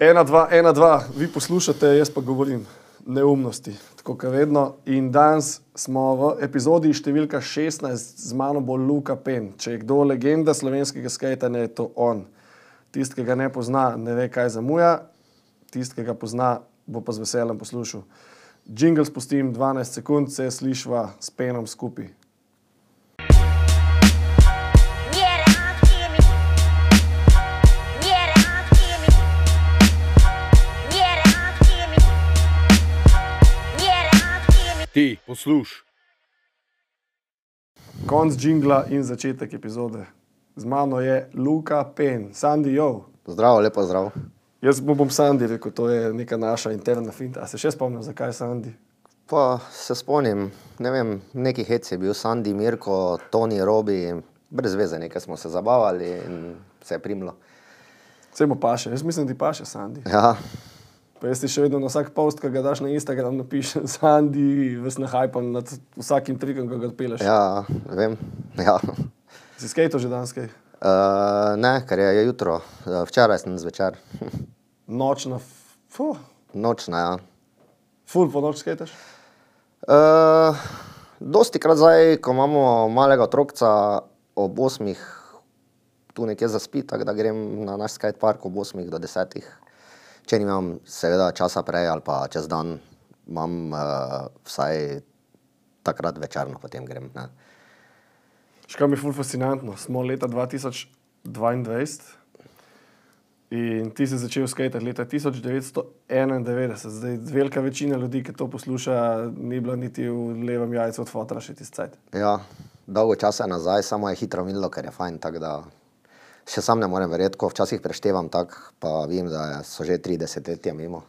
Ena, dva, ena, dva, vi poslušate, jaz pa govorim neumnosti, tako kot vedno. In danes smo v epizodi številka 16, z mano bo Luka Pen. Če je kdo legenda slovenskega skajtanja, je to on. Tisti, ki ga ne pozna, ne ve, kaj zamuja, tisti, ki ga pozna, bo pa z veseljem poslušal. Jingle spustim 12 sekund, se slišva s penom skupaj. Ti, posluš. Konc jingla in začetek epizode. Z mano je Luka Pen, Sandy Joe. Zdravo, lepo zdrav. Jaz mu bom Sandy rekel, to je neka naša interna finta. A se še spomnim, zakaj Sandy? Pa se spomnim, ne vem, neki hec je bil Sandy, Mirko, Toni, Robi, brez veze, nekaj smo se zabavali in se je primlo. Vse mu paše, jaz mislim, da ti paše Sandy. Ja, Pa jaz ti še vedno na vsak post, ki ga daš na Instagram, napišem Sandy, ves nahajpam nad vsakim trikom, ki ga odpeleš. ja, vem. Ja. Si skejto že danes? Uh, ne, ker je jutro, uh, včeraj sem zvečer, Nočna, fuh, nočna. Ja. ful po noč skejtaš? Uh, dosti krat zdaj, ko imamo malega otrokca ob 8, tu nekje zaspi, tako da grem na naš skate park ob 8 do 10. Če nimam seveda časa prej ali pa čez dan, imam uh, vsaj takrat večerno, potem grem. Ne. Še kaj mi je ful fascinantno, smo leta 2022 in ti si začel skejtati leta 1991. Zdaj, velika večina ljudi, ki to posluša, ni bila niti v levem jajcu od fotra še tisti cajt. Ja, dolgo časa je nazaj, samo je hitro minilo, ker je fajn. tako Da še sam ne morem verjeti, ko včasih preštevam tako, pa vem, da so že 30 let mimo.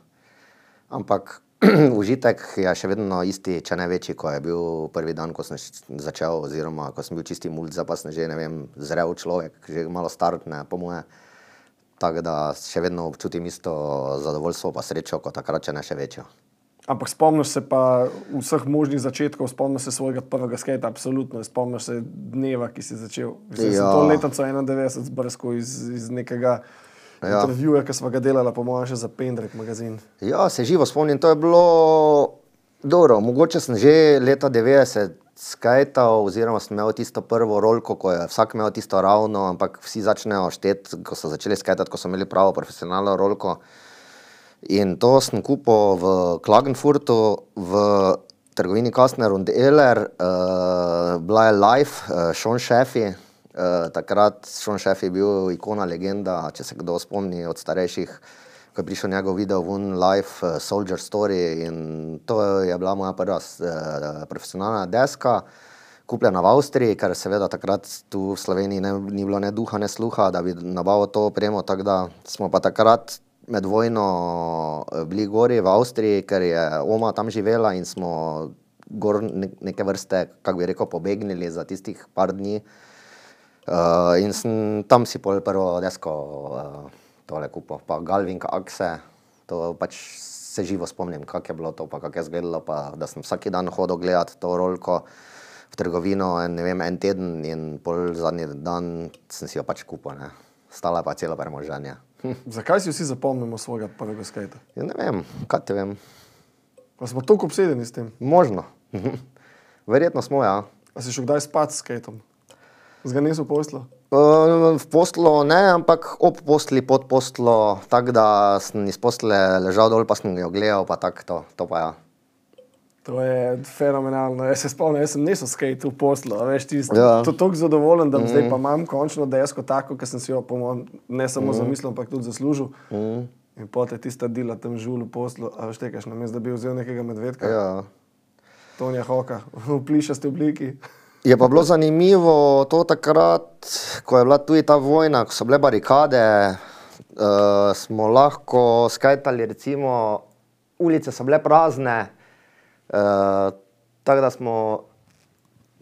Ampak užitek je še vedno isti, če ne večji, kot je bil prvi dan, ko sem začel, oziroma ko sem bil čisti mulj, zdaj pa sem že, ne vem, zrel človek, že malo star, ne, po moje. Tako da še vedno občutim isto zadovoljstvo pa srečo, kot takrat, če ne še večjo. Ampak spomniš se pa vseh možnih začetkov, spomniš se svojega prvega skejta, absolutno, spomniš se dneva, ki si začel. Mislim, ja. To leto 91 zbrsko iz, iz nekega. Ja. intervjuja, ki smo ga delali, po mojem, še za Pendrek magazin. Ja, se živo spomnim, to je bilo dobro. Mogoče sem že leta 90 skajtal, oziroma sem imel tisto prvo rolko, ko je vsak imel tisto ravno, ampak vsi začnejo šteti, ko so začeli skajtati, ko so imeli pravo profesionalno rolko. In to sem kupil v Klagenfurtu, v trgovini Kastner und Ehler, uh, bila je live, uh, Sean Sheffy. Uh, takrat Sean Sheffy je bil ikona, legenda, če se kdo spomni od starejših, ko je prišel njegov video ven live, uh, Soldier Story. In to je bila moja prva uh, profesionalna deska. Kupljena v Avstriji, ker seveda takrat tu v Sloveniji ne, ni bilo ne duha, ne sluha, da bi nabavil to opremo. Tako da smo pa takrat med vojno eh, bili gori v Avstriji, ker je oma tam živela in smo gor ne, neke vrste, kako bi rekel, pobegnili za tistih par dni. Uh, in sem tam si pol prvo desko uh, tole kupil, pa Galvin Akse, to pač se živo spomnim, kako je bilo to, pa kako je izgledalo, pa da sem vsak dan hodil gledati to rolko v trgovino, en, ne vem, en teden in pol zadnji dan sem si jo pač kupil, ne. Stala pa celo premoženje. Zakaj si vsi zapomnimo svojega prvega skejta? Ja, ne vem, kaj te vem. Pa smo toliko obsedeni s tem. Možno. Verjetno smo, ja. A si šel kdaj spat s skejtom? Zganesel poslo? Uh, v poslo ne, ampak ob posli, pod poslo, tako da sem iz posle ležal dol, pa sem jo gledal, pa tako to, to pa ja. To je fenomenalno. Jaz se spomnim, jaz sem nesel skate v poslu, veš, ti si Ja. to tako zadovoljen, da mm. zdaj pa imam končno desko tako, ker sem si jo po mojem ne samo mm. zamislil, ampak tudi zaslužil. Mm. In potem tista dela tam žul v poslu, a veš, tekaš na mestu, da bi vzel nekega medvedka, ja. ja. Tonja Hoka, v plišasti obliki. Je pa bilo zanimivo to takrat, ko je bila tudi ta vojna, ko so bile barikade, uh, smo lahko skajtali, recimo, ulice so bile prazne, tako da smo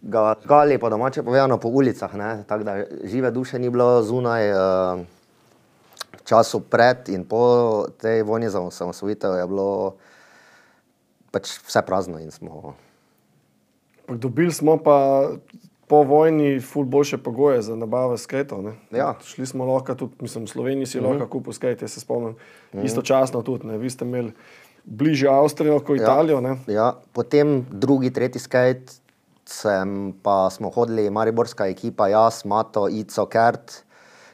ga gali po domače povedano po ulicah, ne? tako da žive duše ni bilo zunaj. Uh, v času pred in po tej vojni za osamosvojitev je bilo pač vse prazno in smo dobili smo pa po vojni ful boljše pogoje za nabavo skatov. ne. Ja. Šli smo lahko tudi, mislim, v Sloveniji si lahko kupil skate, jaz se spomnim. Istočasno tudi, ne. vi ste imeli bližje Avstrijo kot Italijo. Ne. Ja, potem drugi, tretji skate, sem pa smo hodili, Mariborska ekipa, jaz, Mato, Ico, Kert.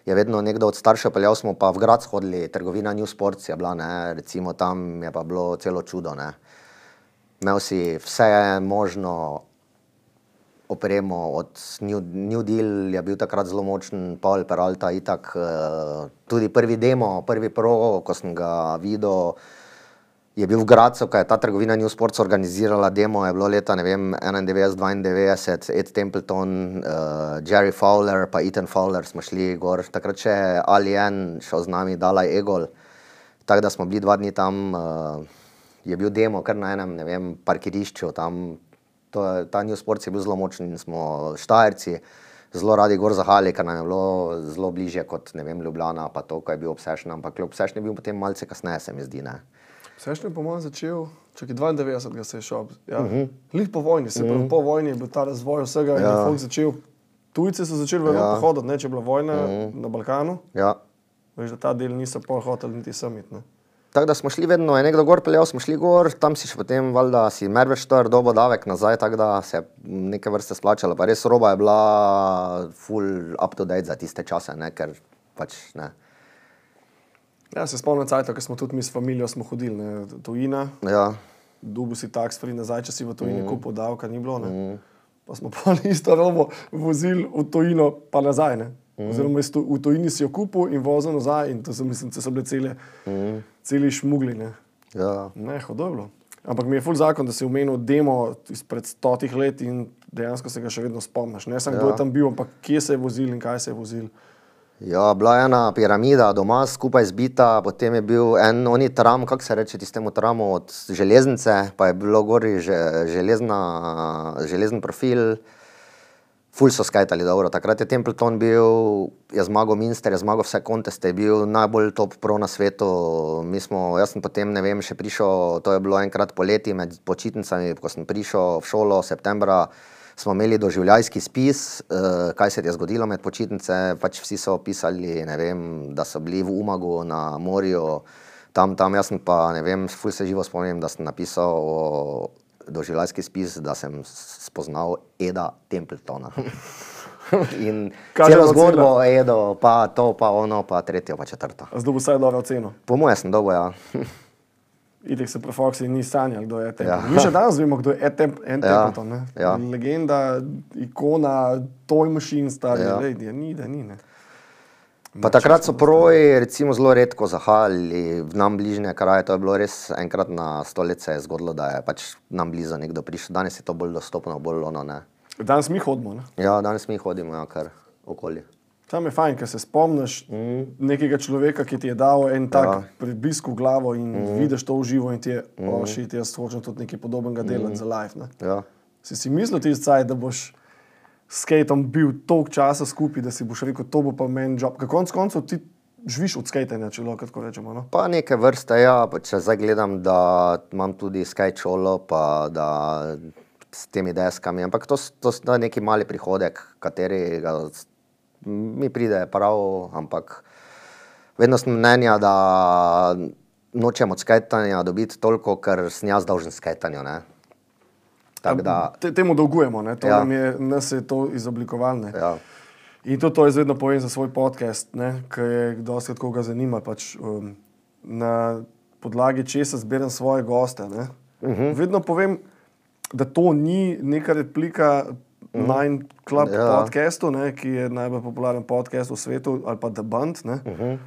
Je vedno nekdo od staršev peljal, smo pa v grad hodili, trgovina New Sports je bila, ne, recimo tam je pa bilo celo čudo. Ne. Imel si vse možno opremo, od New, New Deal je bil takrat zelo močen, Paul Peralta, itak, eh, tudi prvi demo, prvi pro, ko sem ga videl, je bil v Gracu, ko je ta trgovina New Sports organizirala demo, je bilo leta ne vem, 91, 92, Ed Templeton, uh, Jerry Fowler, pa Ethan Fowler smo šli gor, takrat še Alien šel z nami, Dalaj Egol. Tako da smo bili dva dni tam, uh, je bil demo kar na enem, ne vem, parkirišču tam. To ta New Sports je bil zelo močen in smo štajerci zelo radi gor zahali, ker nam je bilo zelo bližje kot ne vem, Ljubljana, pa to, ko je bil obsešen, ampak obsešen je bil potem malce kasneje, se mi zdi. Ne? Sešni je po mojem začel, čakaj 92, ga se je šel. Ja. Uh -huh. Lih po vojni, se pravi, uh -huh. po vojni je bil ta razvoj vsega ja. in je folk začel. Tujci so začeli v Evropo Ja. ja. hoditi, ne, če je bila vojna uh -huh. na Balkanu. Ja. Veš, da ta del niso pol hoteli niti samit. Ne. Tako da smo šli vedno, je nekdo gor peljal, smo šli gor, tam si še potem, valjda, si merveč to dobo davek nazaj, tako da se je neke vrste splačalo. Pa res roba je bila full up to date za tiste čase, ne, ker pač ne. Ja, se spomnim ko smo tudi mi s familijo hodili, ne, tujina, Ja, dubu si tax free nazaj, če si v tujini mm. kupil davka, ni bilo. Ne. Pa smo pa isto robo vozili v tujino, pa nazaj. Ne. Oziroma, iz tu- v tujini si jo kupil in vozil nazaj, in to so, mislim, so bile cele, mm. celi šmugli. Ne. ja. Ne, hudo je bilo. Ampak mi je ful zakon, da si omenil demo izpred stotih let in dejansko se ga še vedno spomniš. Ne samo, ja. kdo je tam bil, ampak kje se je vozil in kaj se je vozil. Ja, bila je ena piramida doma skupaj zbita, potem je bil en oni tram, kako se reče tistemu tramu od železnice, pa je bilo gori že, železna, železen profil. Ful so skajtali dobro. Takrat je Templeton bil, je zmagal Minster, je zmagal vse konteste, je bil najbolj top pro na svetu. Mi smo, jaz sem potem, ne vem, še prišel, to je bilo enkrat poleti med počitnicami, ko sem prišel v šolo septembra, smo imeli doživljajski spis, eh, kaj se je zgodilo med počitnice, pač vsi so pisali, ne vem, da so bili v Umagu na morju, tam, tam, jaz pa, ne vem, ful se živo spomnim, da sem napisal o doživljajski spis, da sem spoznal Eda Templetona. In je celo zgodbo o Edu, pa to, pa ono, pa tretjo, pa četrto. Zdaj bo vsaj dobro oceno. Po mojem sem dobo, ja. Idek se prefoksi ni sanjal, kdo je Templeton. Ja. Ja. Mi še danes vemo, kdo je Tem en Ja, Templeton. ne. ja. Legenda, ikona, toj mašin, stari, Ja. ja. ni, da ni. Ne. Pa takrat so proji recimo zelo redko zahajali v nam bližnje kraje, to je bilo res enkrat na stoletje je zgodilo, da je pač nam blizu nekdo prišel. Danes je to bolj dostopno, bolj ono ne. Danes mi hodimo. Ne. Ja, danes mi hodimo, ja, kar okoli. Tam je fajn, ker se spomniš mm. nekega človeka, ki ti je dal en tak ja. prebisk v glavo in mm. vidiš to v živo in ti je, mm. oh, šit, jaz hočem tudi nekaj podobnega delati mm. za life. Ne. Ja. Si si mislil ti zdaj, da boš s skatom bil toliko časa skupaj, da si boš rekel, to bo pa meni job. Ker konc koncev ti živiš od skatanja, če lahko tako rečemo. No? Pa neke vrste, ja, če zdaj gledam, da imam tudi Sky čolo, pa da s temi deskami, ampak to, to je neki mali prihodek, katerega mi pride prav, ampak vedno sem mnenja, da nočem od skajtanja dobiti toliko, ker sem jaz dolžen skajtanju. ne. Tako da, Te, temu dolgujemo, ne? to Ja. ja. nam je, nas je to izoblikovalo. ne. ja, In to, to jaz vedno povem za svoj podcast, ki je dosti koga zanima. Pač, um, na podlagi česa zbiram svoje goste. Uh -huh. Vedno povem, da to ni neka replika uh -huh. Nine Club Ja. podcastu, ne, ki je najbolj popularen podcast v svetu, ali pa The Band. Uh -huh.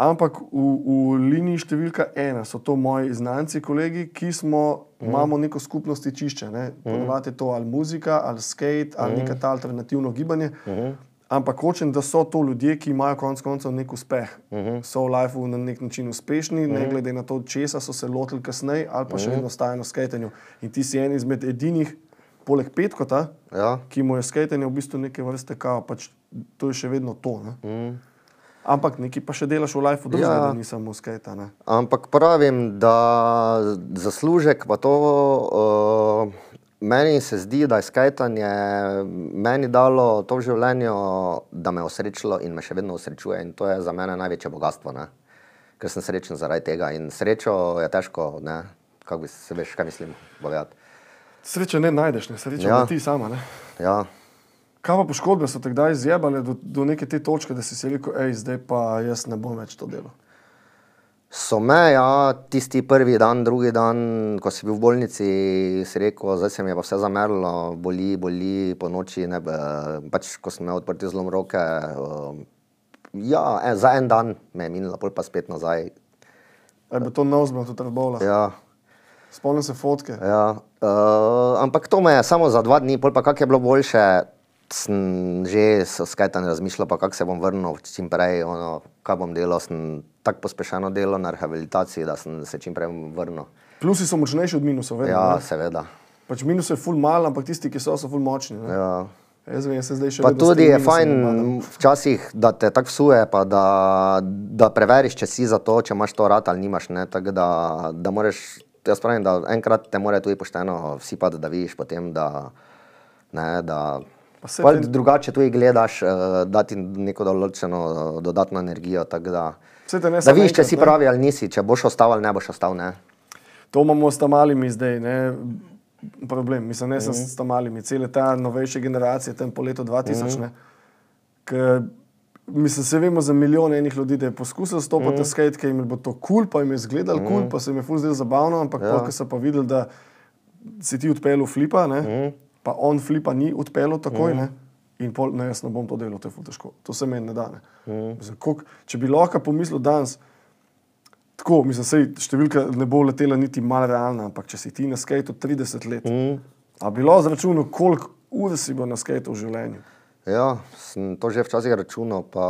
Ampak v, v liniji številka ena so to moji znanci, kolegi, ki smo, mm. imamo neko skupnost čišče. Ne? Ponovadi je to ali muzika, ali skate, ali mm. neko ta alternativno gibanje. Mm. Ampak hočem, da so to ljudje, ki imajo konec koncev nek uspeh. Mm -hmm. So v lifeu na nek način uspešni, mm -hmm. ne glede na to, česa so se lotili kasneje, ali pa mm -hmm. še vedno stajajo na skatenju. In ti si en izmed edinih, poleg petkota, ja. ki mu je skatenje v bistvu neke vrste kao, pač to je še vedno to. Ne? Ampak nekaj pa še delaš v lifeu, drugega, Ja. da ni samo skate. Ne? Ampak pravim, da zaslužek pa to uh, meni se zdi, da je skajtanje meni dalo to v življenju, da me je osrečilo in me še vedno osrečuje. In to je za mene največje bogatstvo, ne? ker sem srečen zaradi tega. In srečo je težko, ne, kako bi se veš, kaj mislim povedati. Sreče ne najdeš, ne srečo Ja. ti sama. Ne? Ja, Kaj pa poškodbe so te kdaj izjebale do, do neke te točke, da si si rekel, hej, zdaj pa jaz ne bom več to delal. So me, ja, tisti prvi dan, drugi dan, ko si bil v bolnici, si rekel, zdaj se mi je pa vse zamerilo, boli, boli po noči. Ne, pač, ko sem imel odprti zlom roke, eh, ja, en, za en dan me je minilo, pol pa spet nazaj. Je bilo to to trbola. Ja. Ja, Spomnim se fotke. ja, uh, ampak to me je samo za dva dni, pol pa kak je bilo boljše. Sem že s skajtanjem razmišljal, pa kako se bom vrnil čim prej, ono, kaj bom delal. Sem tako pospešeno delal na rehabilitaciji, da sem se čim prej vrnil. Plusi so močnejši od minusov, vedno. Ja, ne? seveda. Pač minus je ful mal, ampak tisti, ki so, so ful močni. Ne? Ja. Jaz vem, jaz se zdaj še Pa vedno s tudi je fajn včasih, da te tako vsuje, pa da, da preveriš, če si za to, če imaš to rad ali nimaš. Ne? Tako Da, da moraš, jaz pravim, da enkrat te mora tudi pošteno vsi pa da vidiš potem, da, ne, da Pa te- drugače tudi gledaš, uh, dati neko določeno eh, dodatno energijo. tako Da, da vidiš, če si ne. pravi ali nisi, če boš ostal ali ne boš ostal. Ne? To imamo s tam malimi zdaj, ne? problem. Mislim, ne sem Mhm. s tam malimi, cele ta novejše generacije, tam po letu 2000. Mhm. ne. Mislim, se vemo za milijone enih ljudi, da je poskusil stopiti Mhm. na skate, ker jim je bilo to kul, cool, pa jim je izgledalo kul, cool, pa se jim je ful zdelo zabavno, ampak Ja. ko so pa videli, da si ti odpeljal flipa, ne, Mhm. pa on flipa ni odpeljal takoj, ne, in pol, ne, jaz ne bom to delal, to je ful težko, to se meni ne da. Ne. Mhm. Mislim, koliko- Če bi lahko pomislil danes, Tako, mislim, sej, številka ne bo letela niti malo realna, ampak če si ti na skateu 30 let, mm. a bilo zračunano, koliko ur si bo na skateu v življenju? Ja, sem to že včasih računal. Pa,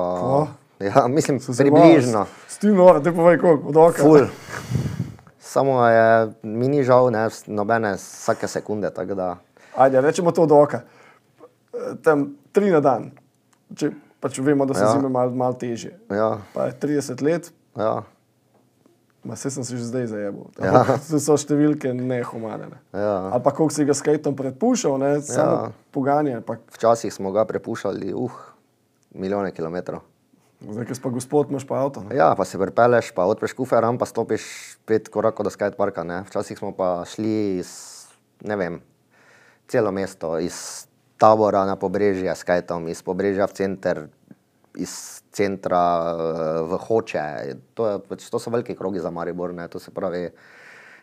ja, mislim, Sem se približno. malo- S tem nora, te povej koliko, od oka. Ful. Samo je, mi ni žal, ne, nobene vsake sekunde. Da, Ajde, rečemo to od oka. Tam tri na dan, če pač vemo, da so Ja. zime malo mal težje. ja, Pa je 30 let, ja, ma vse sem se že zdaj zajel. Ja. To so številke nehumane. Ne. ja. Ali pa koliko si ga skateom predpuščal, ne, samo Ja. poganje. Pa, Včasih smo ga prepuščali, uh, milijone kilometrov. zdaj, ker si pa gospod, imaš pa avto. Ne. Ja, pa se prepeleš, pa odpreš kuferam, pa stopiš pet korakov do skateparka. Ne. Včasih smo pa šli iz, ne vem, celo mesto, iz tabora na pobrežje s kajtom, iz pobrežja v center, iz centra eh, v Hoče. To, je, pač, to so veliki krogi za Maribor, ne. to se pravi.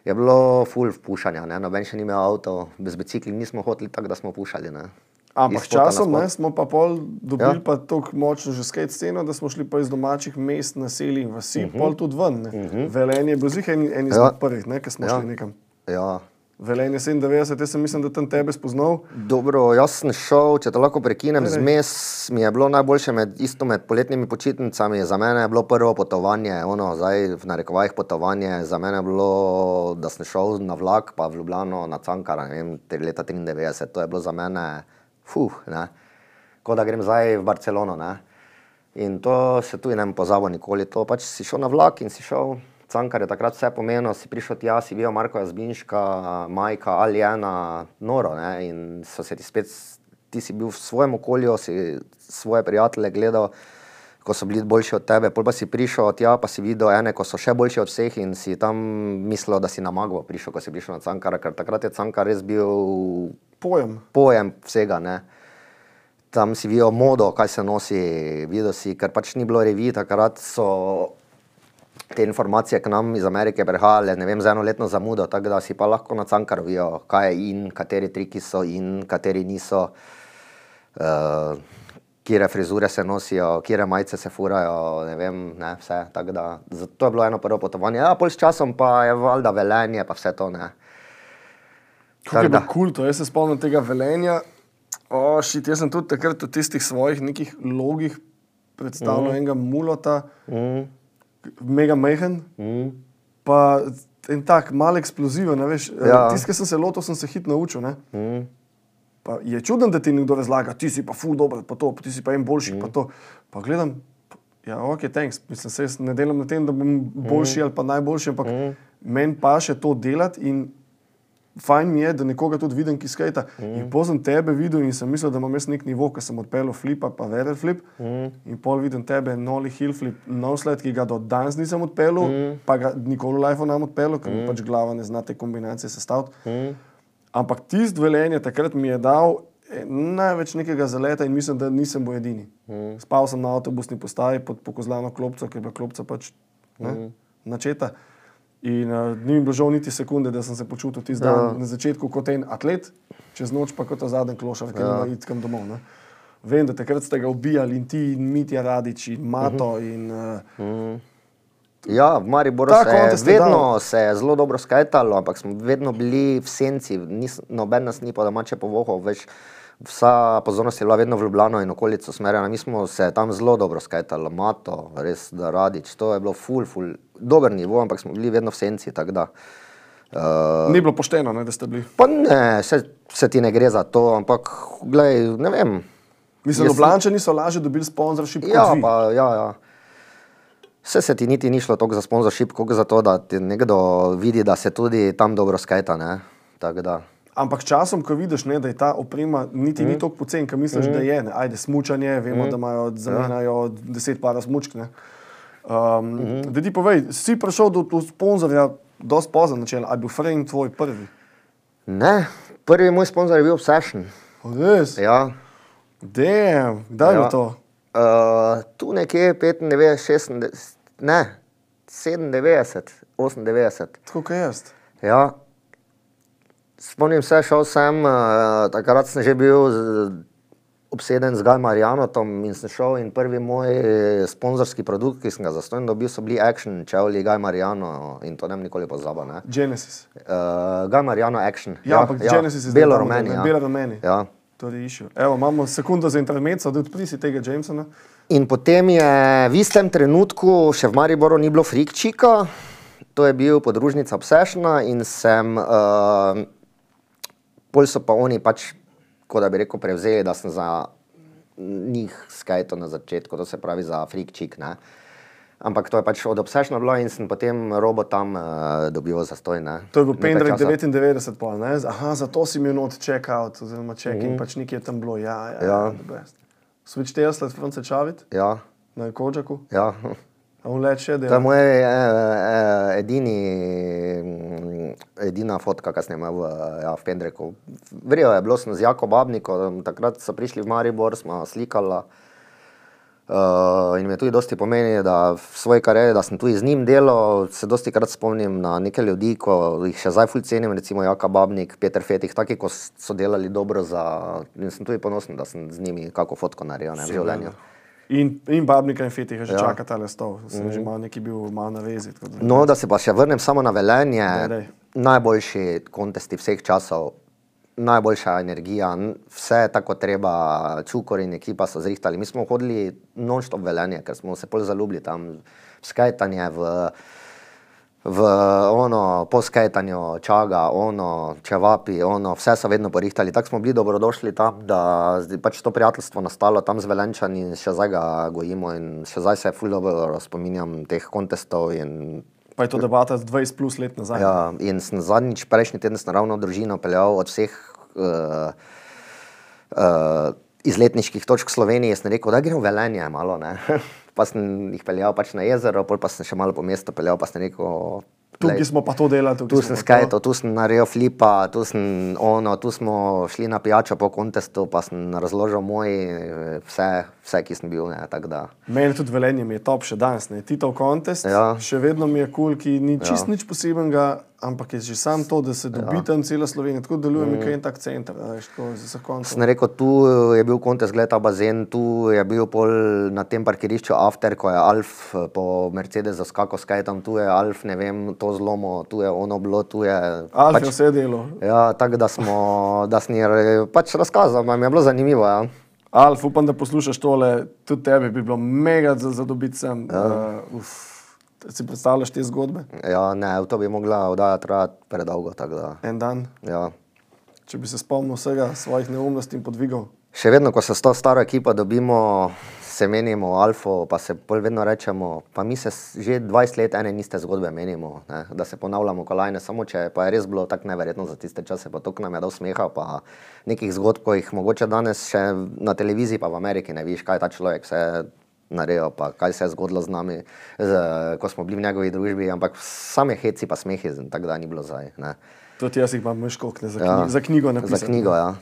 Je bilo full vpuščanja, ne? noben še ni imel avto, brez bicikli nismo hoteli tako, da smo pušali. Ne? Ampak na časom ne, smo pa pol dobili Ja. pa tako močno že skate sceno, da smo šli pa iz domačih mest, naselij in vasi, uh -huh. pol tudi ven. Uh -huh. Velenje je bil zih en, en izmed Ja. prvih, ne, ki smo ja. šli nekam. Ja. Velenje 97, jaz sem mislim, da tam tebe spoznal. Dobro, jaz sem šel, če te lahko prekinem, daj. zmes mi je bilo najboljše med, isto med poletnimi počitnicami. Za mene je bilo prvo potovanje, ono, zdaj v narekovajih potovanje. Za mene je bilo, da sem šel na vlak, pa v Ljubljano na Cankara, ne vem, leta 93. To je bilo za mene, fuh, ne. Kot da grem zdaj v Barcelono, ne. In to se tudi ne bom pozabil nikoli. To pač si šel na vlak in si šel. Cankar je takrat vse pomenil, si prišel tja, si videl Marko Jazbinška, Majka, Aljena, noro. Ne? In so se ti spet, ti si bil v svojem okolju, si svoje prijatelje gledal, ko so bili boljši od tebe. Pol pa si prišel tja, pa si videl ene, ko so še boljši od vseh in si tam mislil, da si na Magvo prišel, ko si prišel na Cankara, ker takrat je Cankar res bil Pojem. pojem vsega. Ne? Tam si videl modo, kaj se nosi, videl si, ker pač ni bilo revij, takrat so te informacije k nam iz Amerike prihajale, ne vem, z enoletno zamudo, tako da si pa lahko na Cankaru videl, kaj je in, kateri triki so in, kateri niso, uh, kire frizure se nosijo, kire majice se furajo, ne vem, ne, vse. Tako da, zato je bilo eno prvo potovanje. Ja, pol s časom pa je valjda velenje, pa vse to ne. Kako je bilo kul, to jaz se spomnim tega velenja. O, šit, jaz sem tudi takrat v tistih svojih nekih logih predstavljal mm. enega mulota, Mm, mega mehen, mm. pa en tak mal eksploziven, veš. Ja. Tisti, ki sem se lotil, sem se hit naučil. Ne? Mm. Pa je čudno, da ti nekdo razlaga, ti si pa ful dober, pa to, ti si pa en boljši, mm. pa to. Pa gledam, ja, ok, thanks. Mislim, se jaz ne delam na tem, da bom boljši mm. ali pa najboljši, ampak mm. meni pa še to delati in fajn mi je, da nekoga tudi vidim, ki skajta. Mm. In potem tebe videl in sem mislil, da imam jaz nek nivo, ker sem odpeljal flipa, pa verjel flip. Mm. In pol vidim tebe, noli hill flip, nov sled, ki ga do danes nisem odpeljal, mm. pa ga nikoli v life nam odpeljal, ker mm. mi pač glava ne zna te kombinacije sestaviti. Mm. Ampak tisto velenje takrat mi je dal eh, največ nekega zaleta in mislim, da nisem bil edini. Mm. Spal sem na avtobusni postaji pod pokozlano klopco, ker je bila klopca pač ne, mm. načeta. In uh, ni mi bilo žal niti sekunde, da sem se počutil tisti dan Ja. na začetku kot en atlet, čez noč pa kot zadnji klošar, ki Ja. idkam domov. Ne. Vem, da takrat ste ga ubijali in ti, in Mitja Radič, in Mato. Uh -huh. in, uh, Ja, v Mariboru Ta se je vedno dal. se zelo dobro skajtalo, ampak smo vedno bili v senci, nis, noben nas ni pa domače povohal, več vsa pozornost je bila vedno v Ljubljano in okolico smerjena. Mi smo se tam zelo dobro skajtali, Mato, res da radič, to je bilo ful, ful, dober nivo, ampak smo bili vedno v senci, da. Uh, ni bilo pošteno, ne, da ste bili. pa ne, se, se ti ne gre za to, ampak glej, ne vem. Mislim, sem- Ljubljančani so lažje dobili sponzorship Ja, pa, ja, ja. Vse se ti niti ni šlo toliko za sponzorship, kot za to, da ti nekdo vidi, da se tudi tam dobro skajta. ne. Tako da. Ampak časom, ko vidiš, ne, da je ta oprema niti mm. ni tako pocen, kot misliš, mm. da je. Ne. Ajde, smučanje, vemo, mm. da imajo zamenjajo ja. deset para smučk. ne. Um, mm. Da ti povej, si prišel do, do sponzorja dosti pozno načel, ali je bil Frame tvoj prvi? Ne, prvi moj sponzor je bil Obsession. Res? Ja. Damn, kdaj je ja. bilo to? Uh, tu nekje 95, 96, ne, 97, 98. Tako kot jaz. Ja. Spomnim se, šel sem, uh, takrat sem že bil z, obseden z Gaj Marjanotom in sem šel in prvi moj eh, sponzorski produkt, ki sem ga zastojno dobil, so bili Action, čevlji Gaj Marjano in to ne bom nikoli pozabil. Ne? Genesis. Uh, Gaj Marjano Action. Ja, ampak Genesis je Belo tam, rumeni. Ja. belo rumeni. Ja. To je išel. Evo, imamo sekundo za intermezzo, da odprisi tega Jamesona. In potem je v istem trenutku, še v Mariboru ni bilo Frikčika, to je bil podružnica Obsessiona in sem, uh, pol so pa oni pač, kot da bi rekel, prevzeli, da sem za njih skajto na začetku, to se pravi za Frikčik. Ne? Ampak to je pač od Obsessiona bilo in sem potem robo tam uh, dobil zastoj. Ne? To je bil Pendrive časa. 99, pol, ne? Aha, zato si imel not check-out, oziroma check-in, mm -hmm. pač nekje je tam bilo. Ja, ja. Ja. the best. Switch Tesla, France Čavit, Ja, na Kođaku, ja. A on let še To je dela. moj eh, eh, edini, mm, edina fotka, ki sem jo imel v, ja, v Pendreku. Vrijo je bilo sem z Jako Babnikom, takrat so prišli v Maribor, smo slikali. Uh, in mi je tudi dosti pomeni, da v svoji karieri, da sem tudi z njim delal, se dosti krat spomnim na neke ljudi, ko jih še zdaj ful cenim, recimo Jaka Babnik, Peter Fetih, taki, ko s- so delali dobro za, in sem tudi ponosen, da sem z njimi kako fotko naredil ne, v življenju. In, in Babnika in Fetih že Ja. ja. čaka ta stol. Sem mm -hmm. že mal neki bil malo na vezi. da- No, da se pa še vrnem samo na velenje. Daj, daj. Najboljši kontesti vseh časov, najboljša energija, vse tako treba, čukor in ekipa so zrihtali. Mi smo hodili non-stop velenje, ker smo se pol zaljubili tam v skajtanje, v, v ono, po skajtanju, čaga, ono, čevapi, ono, vse so vedno porihtali. Tako smo bili dobrodošli tam, da je pač to prijateljstvo nastalo tam z velenčani in še zdaj ga gojimo in še zdaj se ful dobro spominjam teh kontestov in Pa je to debata z 20 plus let nazaj. Ja, in sem zadnjič, prejšnji teden, sem ravno družino peljal od vseh uh, uh, izletniških točk v Sloveniji. Sem rekel, da gremo v Velenje malo. Ne? Pa sem jih peljal pač na jezero, pol pa sem še malo po mestu peljal, pa sem rekel. Tukaj smo pa to delali. tukaj Tu sem skajtal, tu sem naredil flipa, tu, sem, ono, tu smo šli na pijačo po kontestu, pa sem razložil moj, vse, vse ki sem bil. Ne. Meni tudi velenje mi je top še danes, ne Tito kontest. Ja. Še vedno mi je kul, cool, ki ni čist ja. nič posebnega, ampak je že sam to, da se dobi ja. tam cela Slovenija. Tako deluje mm. kaj en tak center. Sem rekel, tu je bil kontes, gleda bazen, tu je bil pol na tem parkirišču After, ko je Alf eh, po Mercedesu skakal skajtam, tu je Alf, ne vem, to zlomo, tu je ono bilo, tu je. Alf je pač, vse delo. ja, tako da smo, da sem jim pač razkazal, mi je bilo zanimivo. Ja. Alf, upam, da poslušaš tole, tudi tebi bi bilo mega za, za dobiti sem. Ja. Uh, uf, si predstavljaš te zgodbe? Ja, ne, v to bi mogla oddaja trajati predolgo. da, En dan, Ja. če bi se spomnil vsega svojih neumnosti in podvigov. Še vedno, ko se s to staro ekipo dobimo, se menimo alfo, pa se bolj vedno rečemo, pa mi se že 20 let ene iste zgodbe menimo, ne, da se ponavljamo kolajne, samo če pa je res bilo tako neverjetno za tiste čase, pa to nam je dal smeha, pa nekih zgodb, ko jih mogoče danes še na televiziji, pa v Ameriki ne viš, kaj ta človek vse naredil, pa kaj se je zgodilo z nami, z, ko smo bili v njegovi družbi, ampak same heci pa smehi, tako da ni bilo zdaj. Ne. Tudi jaz jih imam meškokne za, Ja, knji, za knjigo napisati. Za knjigo, ja.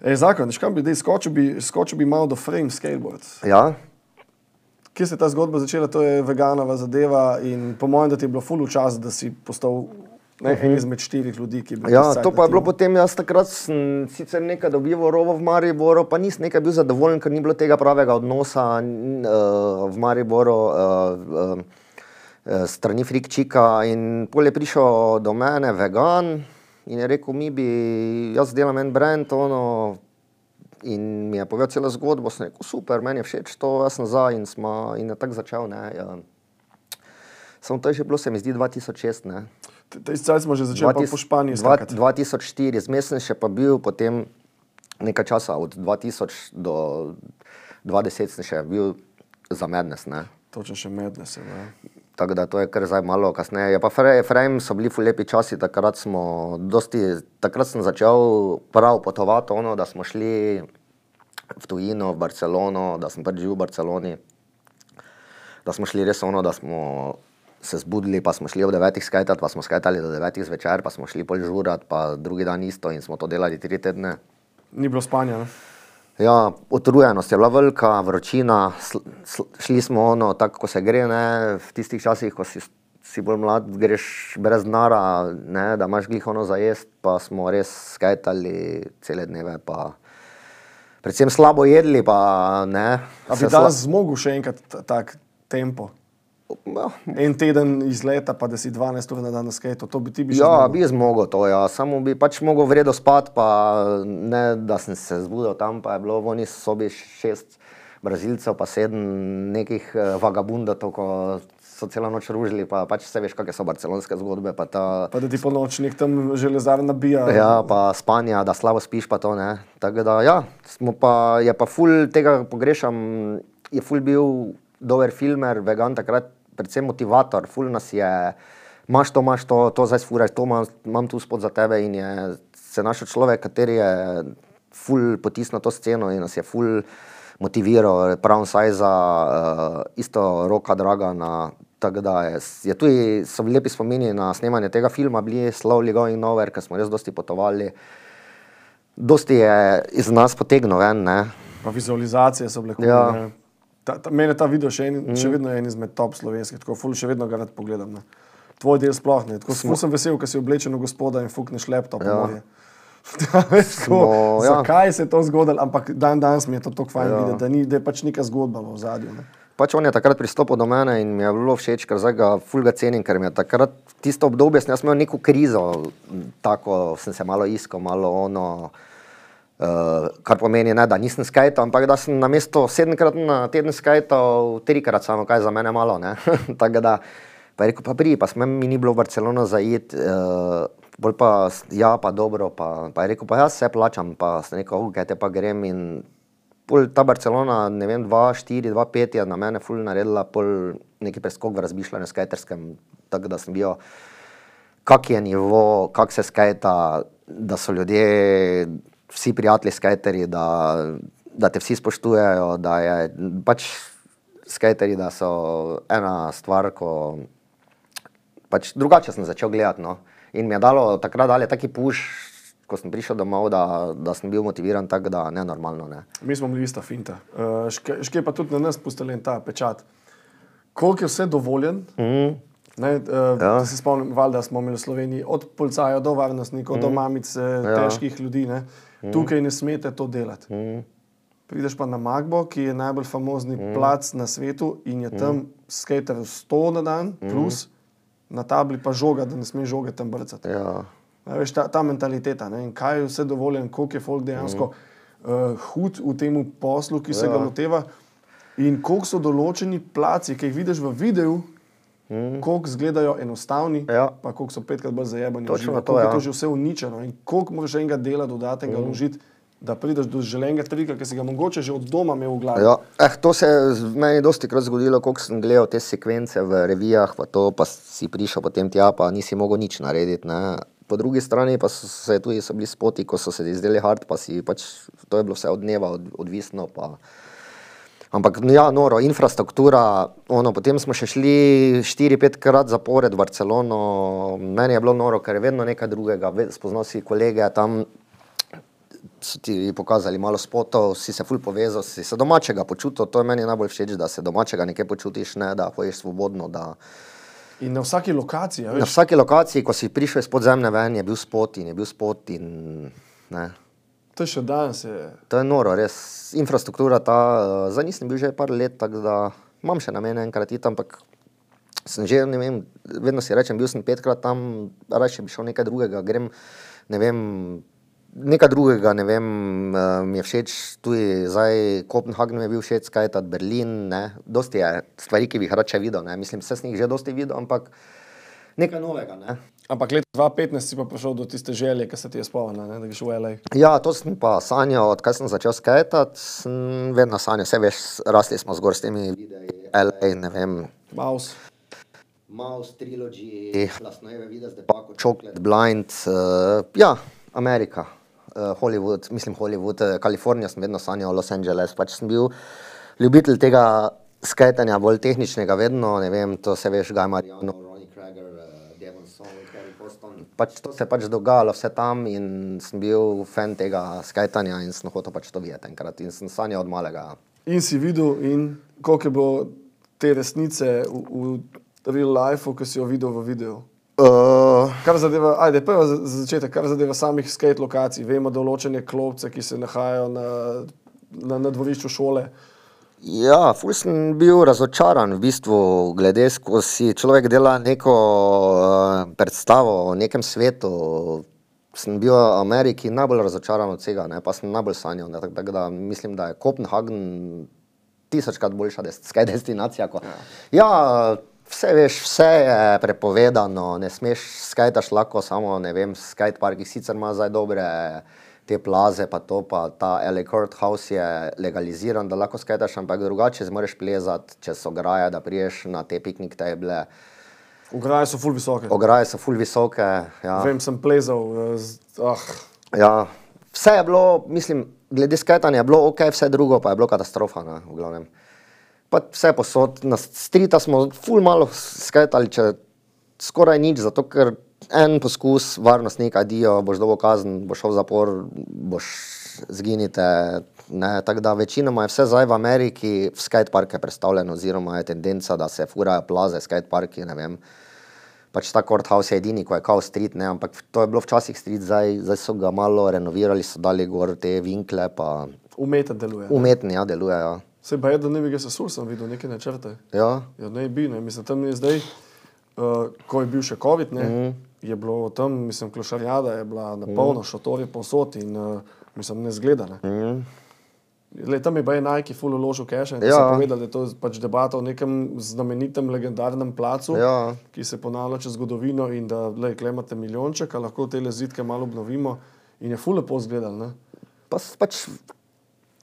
E, zakon, škam bi, dej, skočil bi, skočil bi malo do frame skateboard. ja. Kje se je ta zgodba začela, to je veganova zadeva in po mojem, da ti je bilo ful čas, da si postal ne, en izmed štirih ljudi, ki je bil. Ja, to pa je bilo potem, jaz takrat sem sicer nekaj dobival rovo v Mariboru, pa nisem nekaj bil zadovoljen, ker ni bilo tega pravega odnosa uh, v Mariboru uh, uh, uh, strani Frikčika in pol je prišel do mene vegan in je rekel, mi bi, jaz delam en brand, ono, in mi je povedal celo zgodbo, sem rekel, super, meni je všeč to, jaz sem za in, smo, in je tako začel, ne. Ja. Samo to je že bilo, se mi zdi, 2006, ne. Cajt smo že začeli pa po Španiji dva- skakati. 2004, zmes sem še pa bil potem nekaj časa, od 2000 do 2010 sem še bil za Mednes. Ne? Točno še medne se. Ne. Tako da to je kar zdaj malo kasneje. Je pa Frame so bili lepi časi, takrat, smo dosti, takrat sem začel prav potovati, ono, da smo šli v tujino, v Barcelono, da sem pač živel v Barceloni, da smo šli res ono, da smo se zbudili, pa smo šli ob devetih skajtati, pa smo skajtali do devetih zvečer, pa smo šli pol žurat, pa drugi dan isto in smo to delali tri tedne. Ni bilo spanja. Ne? Ja, utrujenost je bila velika, vročina, šli smo ono, tako kot se gre, ne, v tistih časih, ko si, si bolj mlad, greš brez nara, ne, da imaš glih ono za jesti, pa smo res skajtali cele dneve, pa predvsem slabo jedli, pa ne. A bi se sla- danes zmogel še enkrat ta- tak tempo? Ja, En teden izleta, pa da si 12 ur na dan skate, to bi ti bi še Ja, zmogel? bi zmogel to, ja. samo bi pač mogel vredo spati, pa ne, da sem se zbudil tam, pa je bilo v oni sobi šest brazilcev, pa sedem nekih eh, vagabundov, ko so celo noč ružili, pa pač se veš, kakšne so barcelonske zgodbe, pa ta. Pa da ti po noč nek tam železar nabija. Ja, pa spanja, da slabo spiš, pa to ne. Tako da, ja, pa, je pa ful tega pogrešam, je ful bil dober filmer, vegan takrat, predvsem motivator, ful nas je, imaš to, imaš to, to zdaj sfuraš, to imam, imam tu spod za tebe in je se našel človek, kateri je ful potisnil to sceno in nas je ful motiviral, Brown Size, uh, isto roka Dragana. Tako da je, je tudi, so bili lepi spomini na snemanje tega filma, bili Slowly Going Nowhere, ker smo res dosti potovali. Dosti je iz nas potegnil ven, ne. Pa vizualizacije so bile kul. Ja. Ne. Ta, ta, mene ta video še, en, mm. še vedno je en izmed top slovenskih, tako ful še vedno ga rad pogledam. Ne. Tvoj del sploh ne. Tako Smo... sem vesel, ker si oblečen v gospoda in fukneš laptop. Ja. Ja. Tako, Smo, ja. zakaj se je to zgodilo, ampak dan danes mi je to tako fajn Ja. videti, da, ni, da je pač neka zgodba v zadju. Pač on je takrat pristopil do mene in mi je bilo všeč, ker zdaj ga fulga cenim, ker mi je takrat tisto obdobje, sem imel neko krizo, tako sem se malo iskal, malo ono, uh, kar pomeni, ne, da nisem skajtal, ampak da sem na mesto sedemkrat na teden skajtal, trikrat samo, kaj za mene malo. Tako da, pa je rekel, pa pri, pa smo mi ni bilo v Barcelono zaid, uh, bolj pa, ja, pa dobro, pa, pa je rekel, pa jaz vse plačam, pa sem rekel, ok, te pa grem in Pol ta Barcelona, ne vem, 2-4, 2-5 je na mene ful naredila pol neki preskok v razmišljanju skajterskem, tako da sem bil, kak je nivo, kak se skajta, da so ljudje, vsi prijatelji skajteri, da, da te vsi spoštujejo, da je pač skajteri, da so ena stvar, ko pač drugače sem začel gledati. No. In mi je dalo takrat dalje taki puš, ko sem prišel domov, da, da sem bil motiviran tako, da ne normalno. Ne. Mi smo bili ista finta. Uh, ške, ške pa tudi na nas pustili ta pečat. Koliko je vse dovoljen? Mm. Ne, uh, ja. Se spomnim, valjda smo imeli v Sloveniji od policaja do varnostnikov, mm. do mamice, ja. težkih ljudi. Ne. Mm. Tukaj ne smete to delati. Mm. Prideš pa na Magbo, ki je najbolj famozni mm. plac na svetu in je tam mm. skater 100 na dan, plus mm. na tabli pa žoga, da ne smeš žoge tam brcati. Ja. A Veš, ta, ta mentaliteta, ne, in kaj je vse dovoljeno, koliko je folk dejansko mm. uh, hud v tem poslu, ki se ja. ga Ja. loteva, in koliko so določeni placi, ki jih vidiš v videu, mm. koliko izgledajo enostavni, Ja. pa koliko so petkrat bolj zajebani. Točno to, koliko ja. je to že vse uničeno in koliko moraš enega dela dodatnega mm. vložiti, da prideš do želenega trika, ki si ga mogoče že od doma imel v glavi. Ja, eh, to se je meni dosti krat zgodilo, ko sem gledal te sekvence v revijah, pa, to, pa si prišel potem tja, pa nisi mogel nič narediti. Ne. Po drugi strani pa so, se tudi so bili spoti, ko so se ti zdeli hard, pa si pač, to je bilo vse od dneva od, odvisno. Pa. Ampak ja, noro, infrastruktura, ono, potem smo še šli 4-5 krat zapored v Barcelono, meni je bilo noro, ker je vedno nekaj drugega, spoznal si kolege tam, so ti pokazali malo spotov, si se ful povezal, si se domačega počutil, to je meni najbolj všeč, da se domačega nekaj počutiš, ne da hojiš svobodno. Da... In na vsaki lokaciji, a Na veš, vsaki lokaciji, ko si prišel iz podzemne ven, je bil spot in je bil spot in ne. To je še danes. Je. To je noro, res. Infrastruktura ta, uh, zdaj nisem bil že par let, tako da imam še namen enkrat iti, ampak sem že, ne vem, vedno si rečem, bil sem petkrat tam, raje bi šel nekaj drugega, grem, ne vem, nekaj drugega, ne vem, uh, mi je všeč, tudi zdaj Kopenhagen je bil všeč, Skajtat, Berlin, ne, dosti je stvari, ki bi jih rače videl, ne, mislim, vse sem jih že dosti videl, ampak nekaj novega, ne. Ampak leta 2015 si pa prišel do tiste želje, ki se ti je spomnila, da greš v LA. Ja, to sem pa sanjal, odkar sem začel skajati, sem vedno sanjal, vse veš, rasli smo zgor s temi videi, LA, ne vem. Mouse. Mouse, Trilogy, Lasnojeve vide, zdaj pa Chocolate, Blind, uh, ja, Amerika, uh, Hollywood, mislim Hollywood, uh, Kalifornija sem vedno sanjal, Los Angeles, pač sem bil ljubitelj tega skajtanja, bolj tehničnega, vedno, ne vem, to se veš, Guy Mariano, Pač to se je pač dogajalo vse tam in sem bil fan tega skajtanja in sem hotel pač to videti enkrat in sem sanjal od malega. In si videl, in koliko je bilo te resnice v, v real lifeu, ki si jo videl v videu. Uh, Kar zadeva, ajde, prvo za za začetek, kar zadeva samih skate lokacij. Vemo določene klopce, ki se nahajajo na, na, na dvorišču šole. Ja, ful sem bil razočaran v bistvu, glede ko si človek dela neko uh, predstavo o nekem svetu. Sem bil v Ameriki najbolj razočaran od vsega, ne, pa sem najbolj sanjal. Ne, tako, tako da mislim, da je Kopenhagen tisočkrat boljša des, destinacija. Ko, ja, vse veš, vse je prepovedano, ne smeš skajtaš lahko samo, ne vem, skate parki sicer ima zdaj dobre te plaze, pa to, pa ta LA Courthouse je legaliziran, da lahko skajtaš, ampak drugače zmoreš plezati čez ograje, da priješ na te piknik teble. Ograje so full visoke. Ograje so ful visoke. Ja. Vem, sem plezal. eh, z- Ah, Ja, vse je bilo, mislim, glede skajtanja je bilo ok, vse drugo pa je bilo katastrofa, ne, v glavnem. Pa vse posod, na strita smo ful malo skajtali, če skoraj nič, zato ker en poskus, varnostnik, adijo, boš dobil kazen, boš šel v zapor, boš zginite. Ne, tako da večinoma je vse zdaj v Ameriki v skateparke predstavljeno, oziroma je tendenca, da se furajo plaze, skateparki, ne vem. Pač ta courthouse je edini, ko je kao street, ne, ampak to je bilo včasih street, zdaj, zdaj so ga malo renovirali, so dali gor te vinkle, pa umeten deluje. ne. umetni, ja, delujejo. Se pa je, da ne bi ga sesul, sem videl neke načrte. Ja, Ja, ne bi, ne. Mislim, tam je zdaj, uh, ko je bil še COVID, ne, mm. Je bilo tam, mislim, klošarjada je bila na polno, mm. šotori povsod in uh, mislim, ne zgleda. Ne. mm. Le, tam je je Nike full uložil cache Ja. ja. povedal, da je to pač debata o nekem znamenitem, legendarnem placu, Ja. ki se ponavlja čez zgodovino in da le, imate milijonček, a lahko te lezitke malo obnovimo in je full lepo zgledal. Ne. pa, pač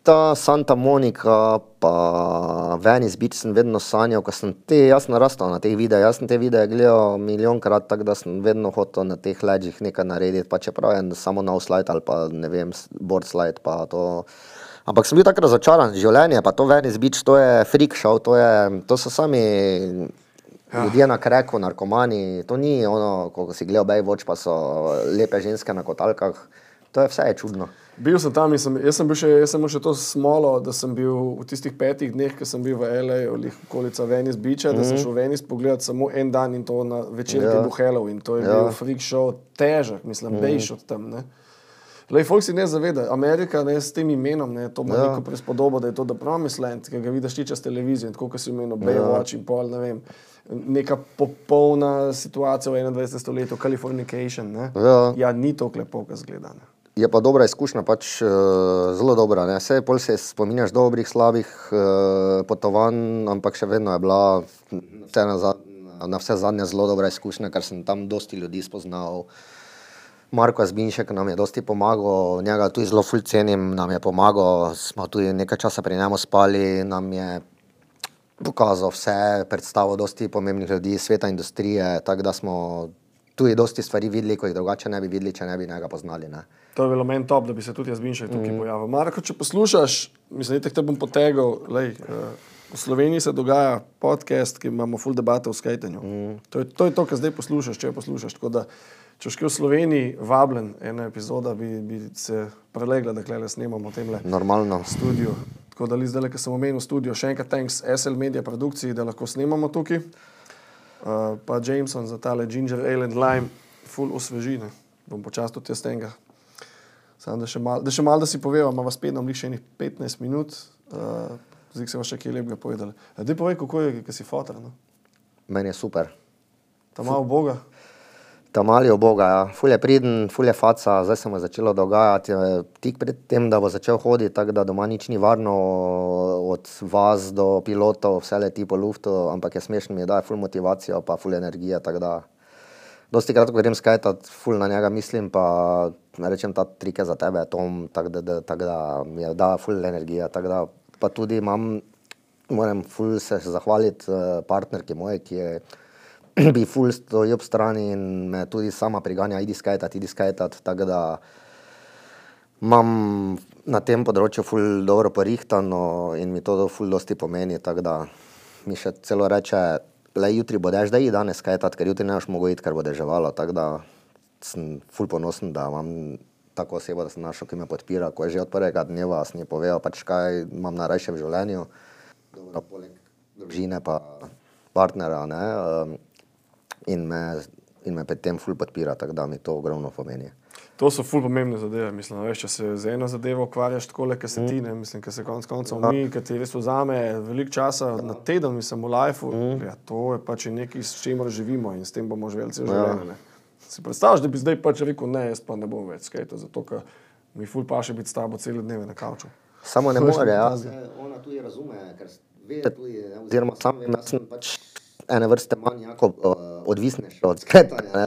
ta Santa Monika, pa Venice Beach sem vedno sanjal, ko sem te, jaz sem narastel na teh videih, jaz sem te videe gledal milijonkrat, tako da sem vedno hotel na teh ledžih nekaj narediti, pa čeprav je samo nov slide ali pa ne vem, board slide pa to. Ampak sem bil tako razočaran, življenje, pa to Venice Beach, to je freak show, to, je, to so sami ja. ljudje na kreku, narkomani, to ni ono, ko si gledal Baywatch, pa so lepe ženske na kotalkah, to je vse je čudno. Bil sem tam in sem, jaz sem bil še, jaz sem še to smolo, da sem bil v tistih petih dneh, ko sem bil v L.A., okolica Venice Beacha, mm -hmm. da sem šel v Venice pogledati samo en dan in to na večer, ki Ja. je bil Halloween. To je Ja. ja. bil freak show, težek, mislim, mm -hmm. bejš od tam. Ne. Lej, folk si ne zaveda, Amerika ne, s tem imenom, ne, to ima Ja. ja. neko prispodobo, da je to The Promised Land, ki ga vidiš ti čez televizijo, in tako kot si omenil, Baywatch in pol, ne vem, neka popolna situacija v 21. stoletju, Californication. Ne. Ja. ja, ni to lepo, kot zgleda. Ne. Je pa dobra izkušnja, pač uh, zelo dobra. Vse pol se spominjaš dobrih, slabih uh, potovanj, ampak še vedno je bila vse na, za, na vse zadnje zelo dobra izkušnja, ker sem tam dosti ljudi spoznal. Marko Zbinšek nam je dosti pomagal, njega tudi zelo ful cenim, nam je pomagal, smo tudi nekaj časa pri njemu spali, nam je pokazal vse, predstavil dosti pomembnih ljudi sveta industrije, tako da smo tudi dosti stvari videli, ko jih drugače ne bi videli, če ne bi njega poznali. Ne. To je bilo meni top, da bi se tudi jaz Binšek tukaj mm. pojavil. Marko, če poslušaš, mislim, da te bom potegal. Lej, uh, v Sloveniji se dogaja podcast, ki imamo full debate o skajtenju. Mm. To, je, to je to, kar zdaj poslušaš, če poslušaš. Tako da, če boš v Sloveniji vabljen, ena epizoda bi, bi se prelegla, da le snemamo v tem Normalno. studiu. Tako da, zdaj, ki sem omenil studio, še enkrat thanks SL Media produkciji, da lahko snemamo tukaj. Uh, pa Jameson za tale Ginger Ale and Lime, full osvežine. Bom počastil te stenga. Sam, da še malo, da, mal, da si povem, imamo spet nam še 15 minut, uh, zdaj se vam še kaj lepega povedali. Zdaj povej, kako je, ki si fotor. No? Meni je super. Tam malo Boga. Tam mali je Boga, ja. ful je priden, ful je faca, zdaj se mu je začelo dogajati, tik pred tem, da bo začel hoditi, tako da doma nič ni varno, od vas do pilotov, vse leti po luftu, ampak je smešno, mi je daje ful motivacijo, pa ful energije, da dosti krat, ko grem skajtat, ful na njega mislim, pa rečem ta trike za tebe, Tom, tako da, da, tak da mi je da ful energija, tako da pa tudi imam, moram ful se zahvaliti eh, partnerki moje, ki je bi ful stoji ob strani in me tudi sama priganja, idi skajtat, idi skajtat, tako da imam na tem področju ful dobro porihtano in mi to ful dosti pomeni, tako da mi še celo reče, le jutri boš, da je danes kaj tat, ker jutri ne boš mogel iti, ker bo deževalo. Tako da sem ful ponosen, da imam tako osebo, da sem našel, ki me podpira. Ko je že od prvega dneva, sem ji povedal, pač kaj imam najrajše v življenju. Dobro, poleg družine pa partnera. Ne, um, in, me, in me pri tem ful podpira, tako da mi to ogromno pomeni. To so ful pomembne zadeve. Mislim, veš, če se z eno zadevo ukvarjaš tako, kot se mm. ti, ne mislim, ker se konec koncev ja. mi, ki ti res vzame veliko časa na teden, mislim, v lifeu. Mm. Ja, to je pač nekaj, s čimer živimo in s tem bomo živeli celo ja. Si predstavljaš, da bi zdaj pač rekel, ne, jaz pa ne bom več skajto, zato ker mi ful pa še biti s tabo cele dneve na kavču. Samo ne more, ja. Ona tudi razume, ker ve, tudi, oziroma sam vem, da sem pač ene vrste manj jako, uh, odvisnejši od skretanja.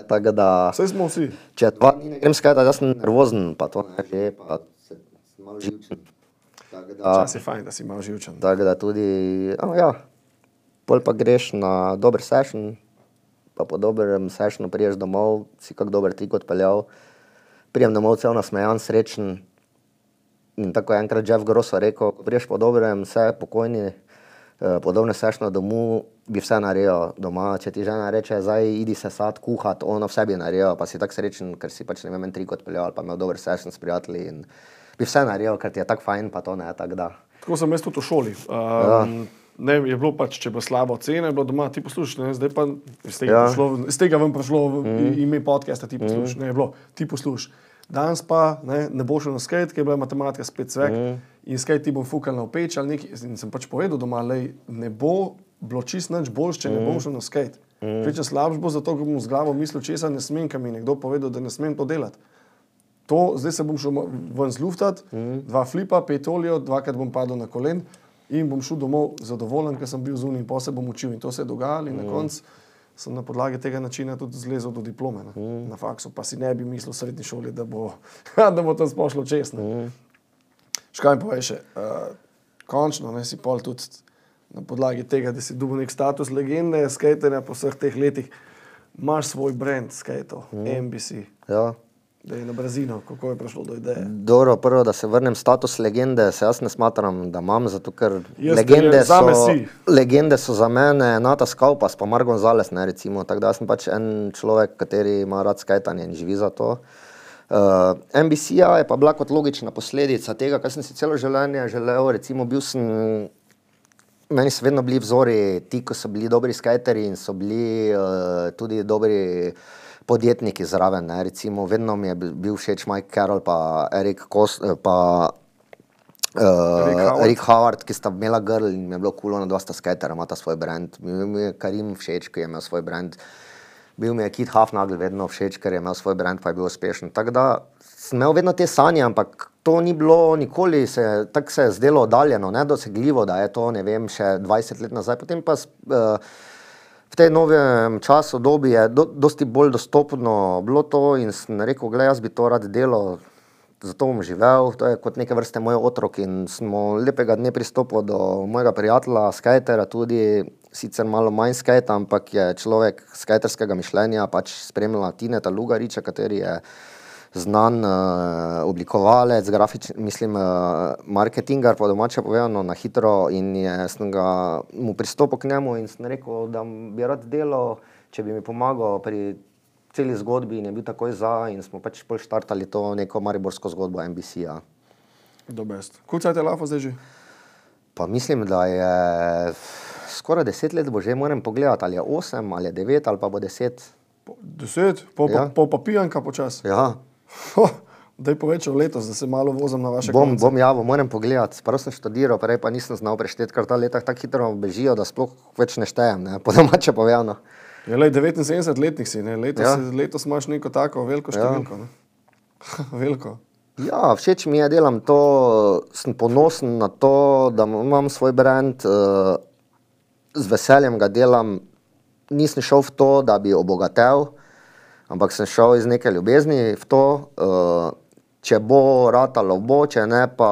Vse smo vsi. Če dva dni ne grem skretati, jaz sem nervozen, pa to ne že, pa se malo živčen. Čas je fajn, da si malo živčen. Tako da tudi, oh, ja, pol pa greš na dober session, pa po dobrem sessionu priješ domov, si kak dober trik odpeljal, prijem domov cel nasmejan, srečen. In tako je enkrat Jeff Grosso rekel, ko priješ po dobrem, vse pokojni, Eh, podobne sešno domu, bi vse naredil doma. Če ti žena reče, zdaj idi se sad kuhati, ono vse bi naredil, pa si tako srečen, ker si pač ne vem, tri kot peljal, pa imel dober sešen s prijatelji in bi vse naredil, ker ti je tako fajn, pa to ne, tako da. Tako sem jaz tudi v šoli. Um, ja. Ne, je bilo pač, če bo slabo cena, je bilo doma, ti poslušaš, ne, zdaj pa iz tega, ja. prišlo, iz tega vam prišlo mm. ime podcasta, ti poslušaš, mm. ne, je bilo, ti poslušaš. Danes pa ne, ne bo šlo na skate, ker je bila matematika spet svek. Mm. In skate ti bom fukal na peč ali nekaj. In sem pač povedal doma, da ne bo bilo čist nič boljš, če ne mm. bom šel na skate. Mm. Če slabš bo zato, ker bom z glavo mislil, če se ne smem, kam je nekdo povedal, da ne smem to delati. To, zdaj se bom šel ven zluftati, mm. dva flipa, pet olijo, dvakrat bom padel na kolen in bom šel domov zadovoljen, ker sem bil zunaj in posebej bom učil. In to se je dogajalo in mm. na koncu sem na podlagi tega načina tudi zlezel do diplome mm. na faksu, pa si ne bi mislil v srednji šoli, da bo, da bo to spošlo čez. Mm. Škaj pa še, uh, končno ne si pol tudi na podlagi tega, da si dobil nek status legende, skaterja po vseh teh letih, imaš svoj brand, skater, mm. NBC. Ja da je na Brazinu, kako je prišlo do ideje. Dobro, prvo, da se vrnem status legende, se jaz ne smatram, da imam, zato ker legende so, legende so za mene, Nata Skaupas, pa Mark Gonzales, ne recimo, tako da sem pač en človek, kateri ima rad skajtanje in živi za to. Uh, eh, NBC je pa bila kot logična posledica tega, kar sem si celo življenje želel, recimo bil sem Meni so vedno bili vzori, ti, ki so bili dobri skajteri in so bili uh, tudi dobri podjetniki zraven. Ne? Recimo, vedno mi je bil všeč Mike Carroll, pa Erik Kost. Eh, pa, Uh, Rick Howard, ki sta imela grl in mi je bilo kul, cool, da sta skater, ima ta svoj brand. Bil mi je Karim všeč, ki je imel svoj brand. Bil mi je Kit Hafnagel vedno všeč, ker je imel svoj brand, pa je bil uspešen. Tako da sem imel vedno te sanje, ampak to ni bilo nikoli, se, tako se je zdelo oddaljeno, nedosegljivo, da je to, ne vem, še 20 let nazaj. Potem pa uh, v tej novem času, dobi je do, dosti bolj dostopno bilo to in sem rekel, gledaj, jaz bi to rad delal, zato bom živel, to je kot neke vrste moj otrok in smo lepega dne pristopili do mojega prijatelja, skajtera tudi, sicer malo manj skajta, ampak je človek skajterskega mišljenja, pač spremljala Tineta Lugariča, kateri je znan uh, oblikovalec, grafič, mislim, uh, marketingar, po domače povedano, na hitro in je, sem ga mu pristopil k njemu in sem rekel, da bi rad delal, če bi mi pomagal pri celi zgodbi in je bil takoj za in smo pač pol štartali to neko mariborsko zgodbo NBC-ja. Do best. Koliko cajt je lafo zdaj že? Pa mislim, da je skoraj deset let, bo že moram pogledati, ali je osem, ali je devet, ali pa bo deset. Deset, pol pa, Ja. pol pa pijanka počas. Ja, Daj povečal letos, da se malo vozim na vaše bom, konce. bom javil, moram pogledati. Prav sem študiral, prej pa nisem znal prešteti, ker ta leta tako hitro bežijo, da sploh več ne štejem, ne? po domače povedano. Je le 79 letnik si, ne? Letos, Ja. letos imaš neko tako veliko Ja. številko. Ja. veliko. Ja, všeč mi je, delam to, sem ponosen na to, da imam svoj brand, uh, z veseljem ga delam. Nisem šel v to, da bi obogatel, ampak sem šel iz neke ljubezni v to. Uh, če bo ratalo, bo, če ne, pa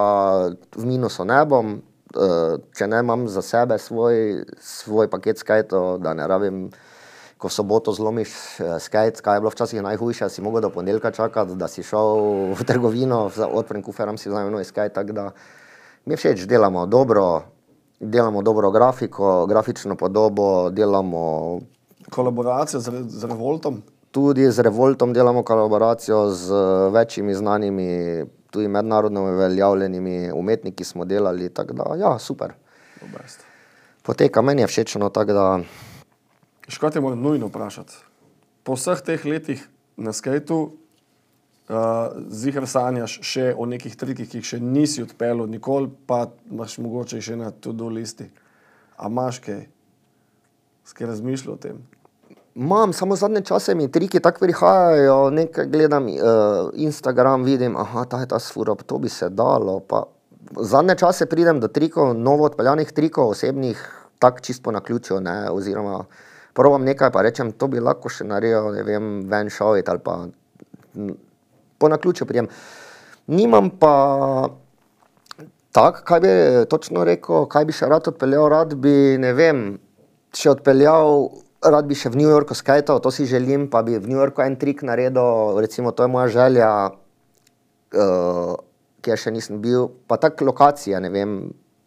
v minusu ne bom. Uh, če ne imam za sebe svoj, svoj paket skajtov, da ne rabim ko soboto zlomiš eh, skajt, kaj je bilo včasih najhujše, si mogel do ponedeljka čakati, da si šel v trgovino, odprem kuferam si vzel nov skajt, tako da mi je všeč, delamo dobro, delamo dobro grafiko, grafično podobo, delamo Kolaboracija z, z Revoltom. Tudi z Revoltom, delamo kolaboracijo z eh, večjimi znanimi, tudi mednarodno uveljavljenimi umetniki smo delali, tako da ja, super. Do best. Poteka, meni je všečno, tako da Škoda te moram nujno vprašati. Po vseh teh letih na skajtu, uh, zihar sanjaš še o nekih trikih, ki jih še nisi odpeljal, nikoli pa imaš mogoče še na to-do listi. A imaš kaj? Skaj razmišljal o tem? Imam, samo zadnje čase mi triki tako prihajajo, nekaj gledam uh, Instagram, vidim, aha, ta je ta sfura, to bi se dalo. Pa zadnje čase pridem do trikov, novo odpeljanih trikov, osebnih, tako čisto na ključu, ne, oziroma probam nekaj, pa rečem, to bi lahko še naredil, ne vem, ven šovit ali pa po naključju prijem. Nimam pa tako, kaj bi točno rekel, kaj bi še rad odpeljal, rad bi, ne vem, še odpeljal, rad bi še v New Yorku skajtal, to si želim, pa bi v New Yorku en trik naredil, recimo to je moja želja, uh, kjer še nisem bil, pa tako lokacije, ne vem,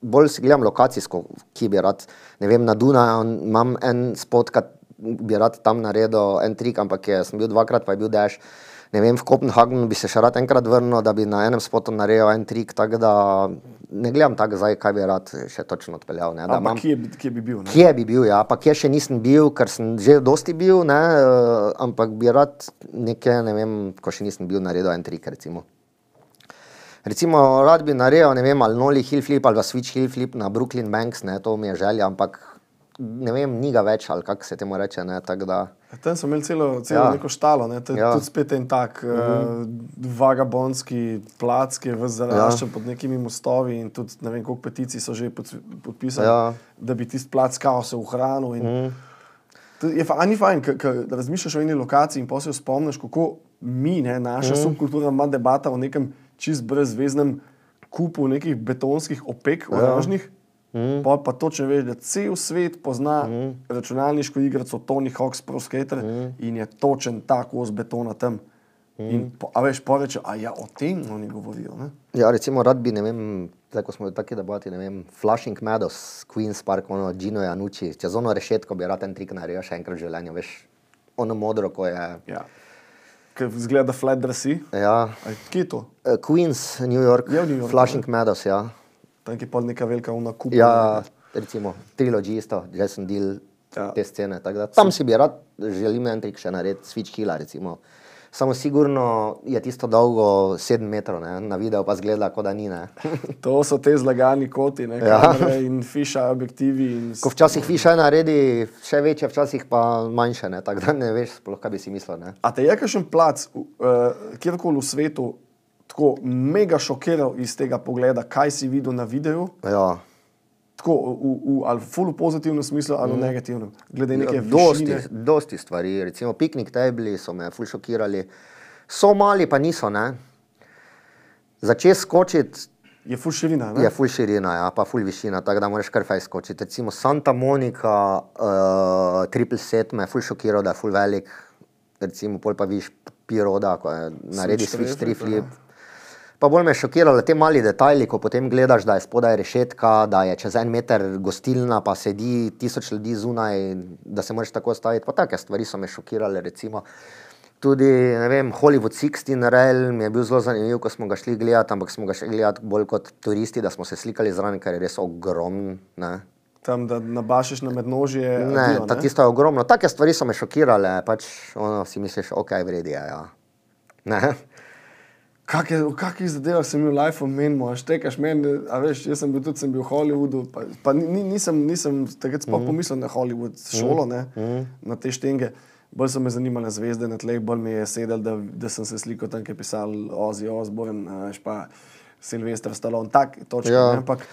bolj si gledam lokacijsko, ki bi rad, ne vem, na Dunaju imam en spot, ki bi rad tam naredil en trik, ampak je, sem bil dvakrat, pa je bil dež. Ne vem, v Kopenhagnu bi se še rad enkrat vrnil, da bi na enem spotu naredil en trik, tako da ne gledam tako zdaj, kaj bi rad še točno odpeljal. Ne, da Ampak imam- kje, bi- kje bi bil? Ne? Kje bi bil, ja, pa kje še nisem bil, ker sem že dosti bil, ne, eh, ampak bi rad nekaj, ne vem, ko še nisem bil, naredil en trik. Recimo, recimo rad bi naredil, ne vem, ali Noli Hill Flip ali pa Switch Hill Flip na Brooklyn Banks, ne, to mi je želja, ampak ne vem, ni ga več, ali kako se temu reče, ne, da. Tam smo imeli celo, celo Ja. ja. neko štalo, ne? Ja. ja. tudi spet en tak uh -huh. uh, vagabondski plac, ki je zaraščen ja. pod nekimi mostovi in tudi ne vem, koliko peticij so že pod, podpisali, Ja. da bi tisti plac kaos ohranil. In... Mm. Je fa, a ni fajn, ker razmišljaš o eni lokaciji in se spomniš, kako mi, ne, naša mm. subkultura, ima debata o nekem čist brezveznem kupu nekih betonskih opek, oranžnih. Mm. Pa, pa točno veš, da cel svet pozna mm. računalniško igrico Tony Hawk's Pro Skater mm. in je točen ta kos betona tam. Mm. In, po, a veš, poreče, a ja, o tem oni govorijo. Ne? Ja, recimo rad bi, ne vem, zdaj ko smo v taki debati, ne vem, Flushing Meadows, Queen's Park, ono Gino Janucci, čez ono rešetko bi rad en trik naredil še enkrat v življenju, veš, ono modro, ko je. Ja. Ker zgleda flat drsi. Ja, Kje je to? Eh, Queens, New York, v New Yorku, Flushing Meadows, ja. Tam je pa neka velika una kupa. Ja, recimo, trilogy isto, Jason Deal, Ja. ja. te scene. Da, tam si bi rad, želim en trik še narediti, Switch Killa, recimo. Samo sigurno je tisto dolgo 7 metrov, ne? na videu pa zgleda, kot da ni. To so te zlagani koti, ne, Ja. in fiša objektivi. In... Ko včasih više naredi, še večje, včasih pa manjše, ne? tako da ne veš, sploh, kaj bi si mislil. Ne? A te je kakšen plac, uh, kjerkoli v svetu, tako mega šokiral iz tega pogleda, kaj si videl na videu? Ja. Tako, v, v, ali ful v pozitivnem smislu, ali v negativnem, glede neke Ja, dosti, dosti stvari, recimo piknik tabli so me ful šokirali. So mali, pa niso, ne. Začeti skočiti Je ful širina. ne? je ful širina, ja, pa ful višina, tako da moraš kar faj skočiti. Recimo Santa Monica, uh, triple set me je ful šokiral, da je ful velik, recimo pol pa viš piroda, ko je naredi Switch switch triflip, triflip. Pa bolj me je šokiralo te mali detajli, ko potem gledaš, da je spodaj rešetka, da je čez en meter gostilna, pa sedi tisoč ljudi zunaj, da se moraš tako staviti. Pa take stvari so me šokirale. Recimo. Tudi ne vem, Hollywood 16 Rail mi je bil zelo zanimiv, ko smo ga šli gledati, ampak smo ga šli gledati bolj kot turisti, da smo se slikali zraven, ker je res ogromen. Ne, Tam, da nabašiš na mednožje. ne, adijo, ta tisto je ogromno. Take stvari so me šokirale, pač ono, si misliš, ok, vredi je. Ja. Ne? Kak je, v kakih zadevah sem bil life omenil, a štekaš meni, a veš, jaz sem bil tudi sem bil v Hollywoodu, pa, pa ni, ni- nisem, nisem takrat sploh mm. pomislil na Hollywood šolo, ne, mm. na te štenge. Bolj so me zanimale zvezde na tleh, bolj mi je sedel, da, da sem se slikal tam, kjer je pisal Ozzy Osbourne, pa Sylvester Stallone, tak točka. Ja. Ja. Ampak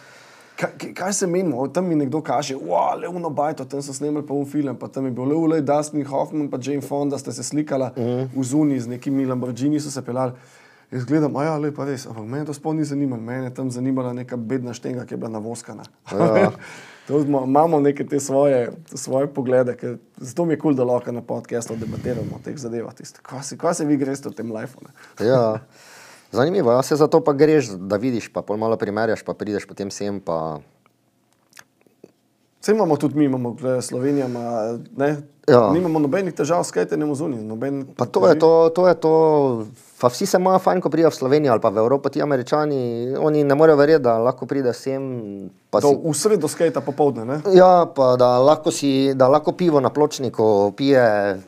kaj, kaj- se menimo? Tam mi nekdo kaže, wow, le uno bajto, tam so snemali pa un film, pa tam je bil le ulej Dustin Hoffman, pa Jane Fonda, sta se slikala mm. v zuni z nekimi Lamborghini, so se pelali. Jaz gledam, a ja, lepa res, ampak mene to sploh ni zanimalo, mene je tam zanimala neka bedna štenga, ki je bila navoskana. Ja. Imamo neke te svoje, svoje poglede, ker zato mi je kul, cool, da lahko na podkastu debatiramo o teh zadevah. Kaj se, kaj se vi greste v tem lifeu? Ja. Zanimivo, ja, se zato pa greš, da vidiš, pa pol malo primerjaš, pa prideš potem sem. Pa... Vse imamo tudi mi, imamo Slovenija, ima, ne, Ja. nimamo nobenih težav s kajtenjem v zuniji. Noben, Pa to je to, to je to. Pa vsi se imajo fajn, ko pridejo v Slovenijo ali pa v Evropo, ti američani, oni ne morejo verjeti, da lahko pride sem. si- v sredo skajta popovdne, ne? Ja, pa da lahko, si, da lahko pivo na pločniku pije,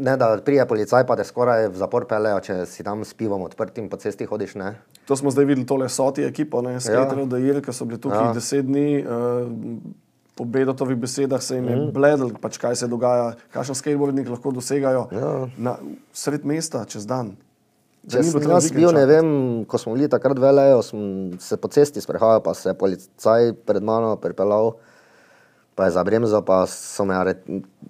ne da prije policaj, pa te skoraj v zapor pelejo, če si tam s pivom odprtim po cesti hodiš. Ne? To smo zdaj videli, tole soti ekipo, ne, skaterov, ja. da je, ki so bili tukaj. Ja. deset dni. Uh, Po Bedotovih besedah se jim je mm. bledel, pač kaj se dogaja, kakšen skateboardnik lahko dosegajo ja. na, sred mesta, čez dan. Da Če sem jaz bil, ne vem, ko smo bili takrat velejo, sem se po cesti sprehajal, pa se je policaj pred mano pripeljal, pa je zabremzal, pa so me, are-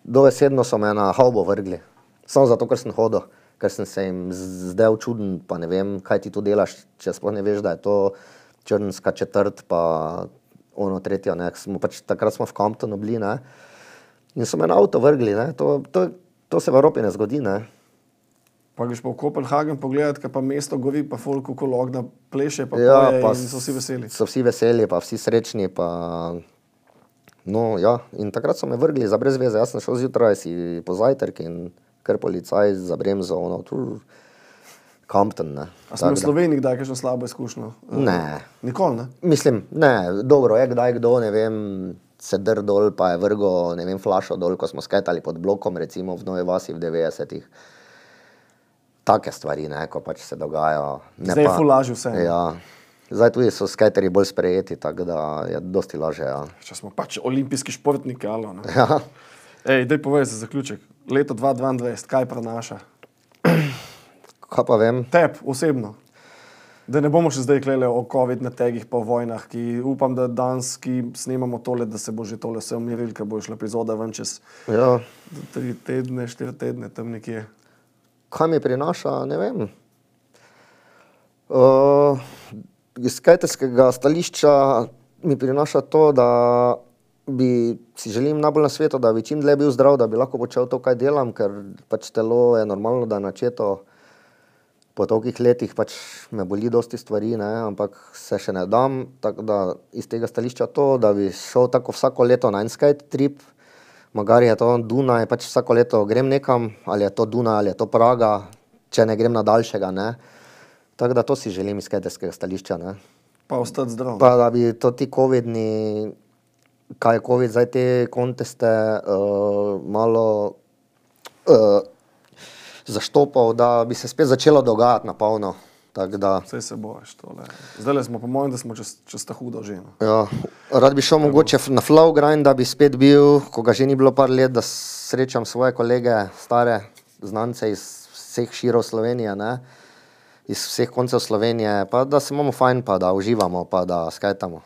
dovesedno so me na haubo vrgli. Samo zato, ker sem hodil, ker sem se jim zdel čuden, pa ne vem, kaj ti tu delaš, če sploh ne veš, da je to črnska četrt, pa ono tretjo, ne, smo pač, takrat smo v Comptonu bili, ne, in so me na avto vrgli, ne, to, to, to se v Evropi ne zgodi, ne. Pa greš pa v Kopenhagen pogledat, kaj pa mesto gori, pa folk kako logna pleše, pa, Ja, pa so vsi veseli. So vsi veseli, pa vsi srečni. Pa... No, ja. In takrat so me vrgli za brez veze. Jaz sem šel zjutraj si po zajtrk in kar policaj za bremzo, ono, tu, Compton. Ne. A smo v Sloveniji kdaj kakšno slabo izkušnjo? Ne. Nikoli, ne? Mislim, ne, dobro je, kdaj kdo, ne vem, se dr dol, pa je vrgo, ne vem, flašo dol, ko smo skajtali pod blokom, recimo v Novi Vasi v 90-ih. Take stvari, ne, ko pač se dogajajo. Ne Zdaj je ful lažje vse, ne? Ja. Zdaj tudi so skajteri bolj sprejeti, tako da je dosti lažje. Ja. Če smo pač olimpijski športniki, ali ne? Ja. Ej, daj povej za zaključek. Leto 2022, kaj prenaša? Kaj pa vem? Tep osebno. Da ne bomo še zdaj klele o COVID-19 tegih po vojnah, ki upam, da danes, ki snemamo tole, da se bo že tole vse umirilo, ker bo šla epizoda ven čez Ja. tri tedne, štiri tedne, tam nekje. Kaj mi prinaša, ne vem. Uh, iz kajterskega stališča mi prinaša to, da bi si želim najbolj na svetu, da bi čim dlje bil zdrav, da bi lahko počel to, kaj delam, ker pač telo je normalno, da je načeto. Po tolikih letih pač me boli dosti stvari, ne, ampak se še ne dam. Tako da iz tega stališča to, da bi šel tako vsako leto na en skate trip, magari je to Dunaj, pač vsako leto grem nekam, ali je to Dunaj, ali je to Praga, če ne grem na daljšega. Ne. Tako da to si želim iz skaterskega stališča. Ne. Pa ostati zdrav. Pa da bi to ti COVID-ni, kaj je COVID, zdaj te konteste uh, malo uh, zaštopal, da bi se spet začelo dogajati na polno. Da, Vse se boš tole. Zdaj smo po mojem, da smo čez, čez ta hudo že. No. ja, rad bi šel mogoče na flow grind, da bi spet bil, ko ga že ni bilo par let, da srečam svoje kolege, stare znance iz vseh širov Slovenije, ne? iz vseh koncev Slovenije, pa da se imamo fajn, pa da uživamo, pa da skajtamo.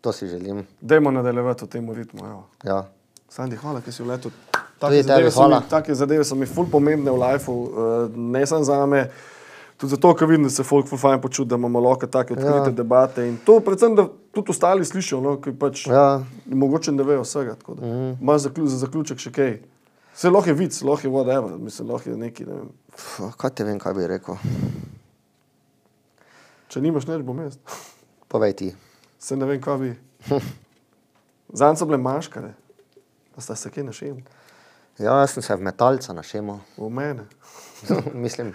To si želim. Dajmo nadaljevati v tem ritmu. Evo. Ja. Sandi, hvala, ker si vletel. Take tebi zadeve, so mi, take zadeve so mi ful pomembne v lifeu, uh, ne samo za me. Tudi zato, ker vidim, da se folk ful fajn počuti, da imamo lahko take odkrite ja. debate. In to predvsem, da tudi ostali slišijo, no, ki pač Ja. mogoče ne vejo vsega. da. Imaš zaklju, za zaključek še kaj. Vse lahko je vic, lahko je whatever, mislim, lahko je neki, ne vem. Pf, Kaj te vem, kaj bi rekel? Če nimaš neč, bom jaz. Povej ti. Se ne vem, kaj bi. Zanj so bile maškare, pa sta se kaj našel. Ja, jaz sem se v metalca našel. V mene. Mislim.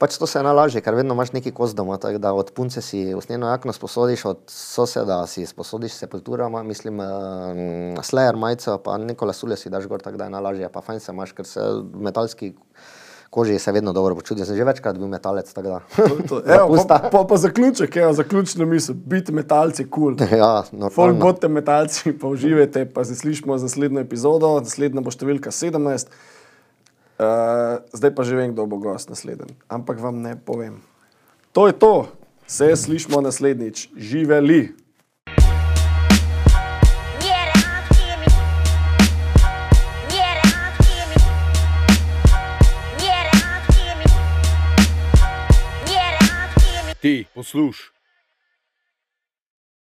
Pač to se je najlažje, ker vedno imaš neki kos doma, tako da od punce si usnjeno jakno sposodiš, od soseda si sposodiš sepulturama, mislim, uh, slayer majico, pa neko lasulje si daš gor, tako da je najlažje, pa fajn se imaš, ker se metalski koži se vedno dobro počutim. Sem že večkrat bil metalec. To to. Evo, pa, pa, pa zaključek, evo, zaključna misel, biti metalci kul. Cool. ja, Folk bodite metalci, pa uživajte, pa se slišimo za naslednjo epizodo, naslednja bo številka 17. Uh, zdaj pa že vem, kdo bo gost naslednji, ampak vam ne povem. To je to, se slišimo naslednjič, živeli. Ti, posluš,